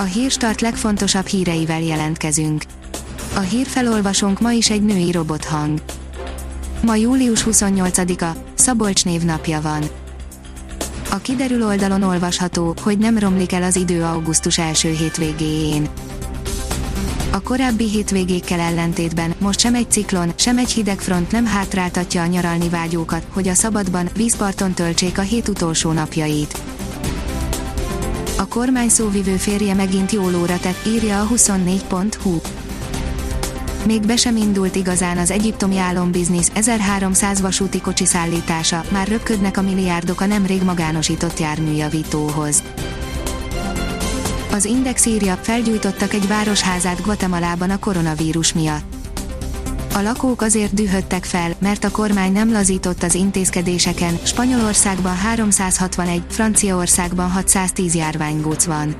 A hírstart legfontosabb híreivel jelentkezünk. A hírfelolvasónk ma is egy női robothang. Ma július 28-a, Szabolcs névnapja van. A kiderül oldalon olvasható, hogy nem romlik el az idő augusztus első hétvégéjén. A korábbi hétvégékkel ellentétben most sem egy ciklon, sem egy hidegfront nem hátráltatja a nyaralni vágyókat, hogy a szabadban, vízparton töltsék a hét utolsó napjait. A kormány szóvivő férje megint jól óra tett, írja a 24.hu. Még be sem indult igazán az egyiptomi álombiznisz, 1300 vasúti kocsi szállítása, már röpködnek a milliárdok a nemrég magánosított járműjavítóhoz. Az Index írja, felgyújtottak egy városházát Guatemalában a koronavírus miatt. A lakók azért dühödtek fel, mert a kormány nem lazított az intézkedéseken, Spanyolországban 361, Franciaországban 610 járványgóc van.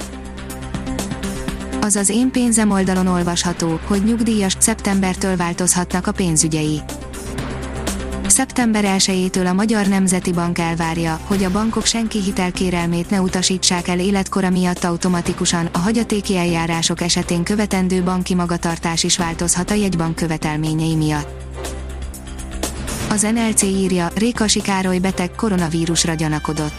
Az az én pénzem oldalon olvasható, hogy nyugdíjas szeptembertől változhatnak a pénzügyei. Szeptember 1-től a Magyar Nemzeti Bank elvárja, hogy a bankok senki hitelkérelmét ne utasítsák el életkora miatt automatikusan, a hagyatéki eljárások esetén követendő banki magatartás is változhat a jegybank követelményei miatt. Az NLC írja, Rékasi Károly beteg koronavírusra gyanakodott.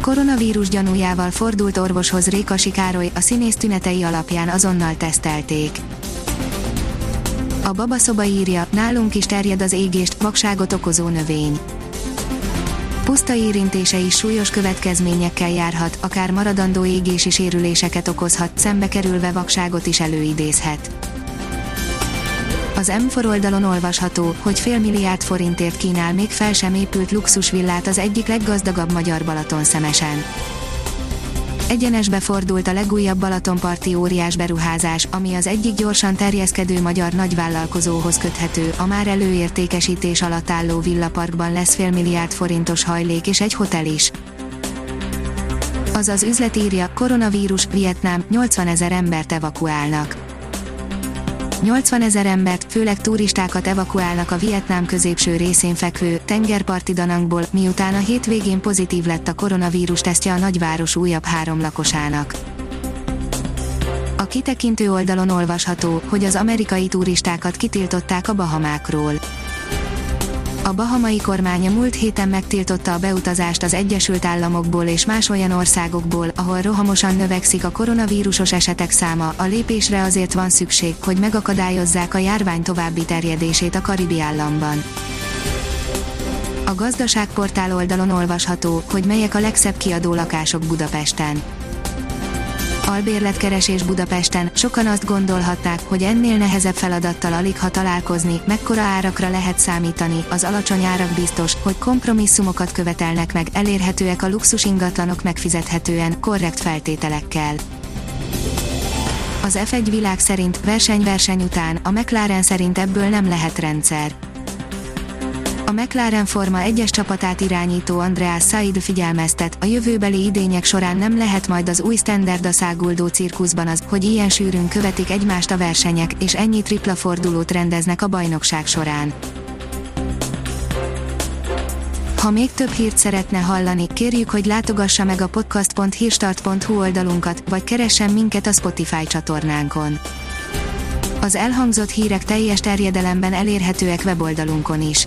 Koronavírus gyanújával fordult orvoshoz Rékasi Károly, a színész tünetei alapján azonnal tesztelték. A babaszoba írja, nálunk is terjed az égést, vakságot okozó növény. Puszta érintése is súlyos következményekkel járhat, akár maradandó égési sérüléseket okozhat, szembe kerülve vakságot is előidézhet. Az M4 oldalon olvasható, hogy fél milliárd forintért kínál még fel sem épült luxusvillát az egyik leggazdagabb magyar Balaton szemesen egyenesbe fordult a legújabb Balatonparti óriás beruházás, ami az egyik gyorsan terjeszkedő magyar nagyvállalkozóhoz köthető, a már előértékesítés alatt álló villaparkban lesz félmilliárd forintos hajlék és egy hotel is. Az az üzlet írja, koronavírus, Vietnám, 80 ezer embert evakuálnak 80 ezer embert, főleg turistákat evakuálnak a Vietnám középső részén fekvő, tengerparti Danangból, miután a hétvégén pozitív lett a koronavírus tesztje a nagyváros újabb három lakosának. A kitekintő oldalon olvasható, hogy az amerikai turistákat kitiltották a Bahamákról. A bahamai kormánya múlt héten megtiltotta a beutazást az Egyesült Államokból és más olyan országokból, ahol rohamosan növekszik a koronavírusos esetek száma, a lépésre azért van szükség, hogy megakadályozzák a járvány további terjedését a Karibi államban. A gazdaságportál oldalon olvasható, hogy melyek a legszebb kiadó lakások Budapesten albérletkeresés Budapesten, sokan azt gondolhatták, hogy ennél nehezebb feladattal alig ha találkozni, mekkora árakra lehet számítani, az alacsony árak biztos, hogy kompromisszumokat követelnek meg, elérhetőek a luxus ingatlanok megfizethetően, korrekt feltételekkel. Az F1 világ szerint verseny-verseny után, a McLaren szerint ebből nem lehet rendszer a McLaren Forma egyes csapatát irányító Andreas Said figyelmeztet, a jövőbeli idények során nem lehet majd az új standard a száguldó cirkuszban az, hogy ilyen sűrűn követik egymást a versenyek, és ennyi tripla fordulót rendeznek a bajnokság során. Ha még több hírt szeretne hallani, kérjük, hogy látogassa meg a podcast.hírstart.hu oldalunkat, vagy keressen minket a Spotify csatornánkon. Az elhangzott hírek teljes terjedelemben elérhetőek weboldalunkon is.